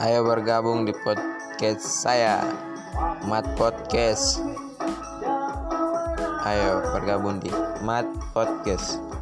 Ayo bergabung di podcast saya, Mat Podcast. Ayo bergabung di Mat Podcast.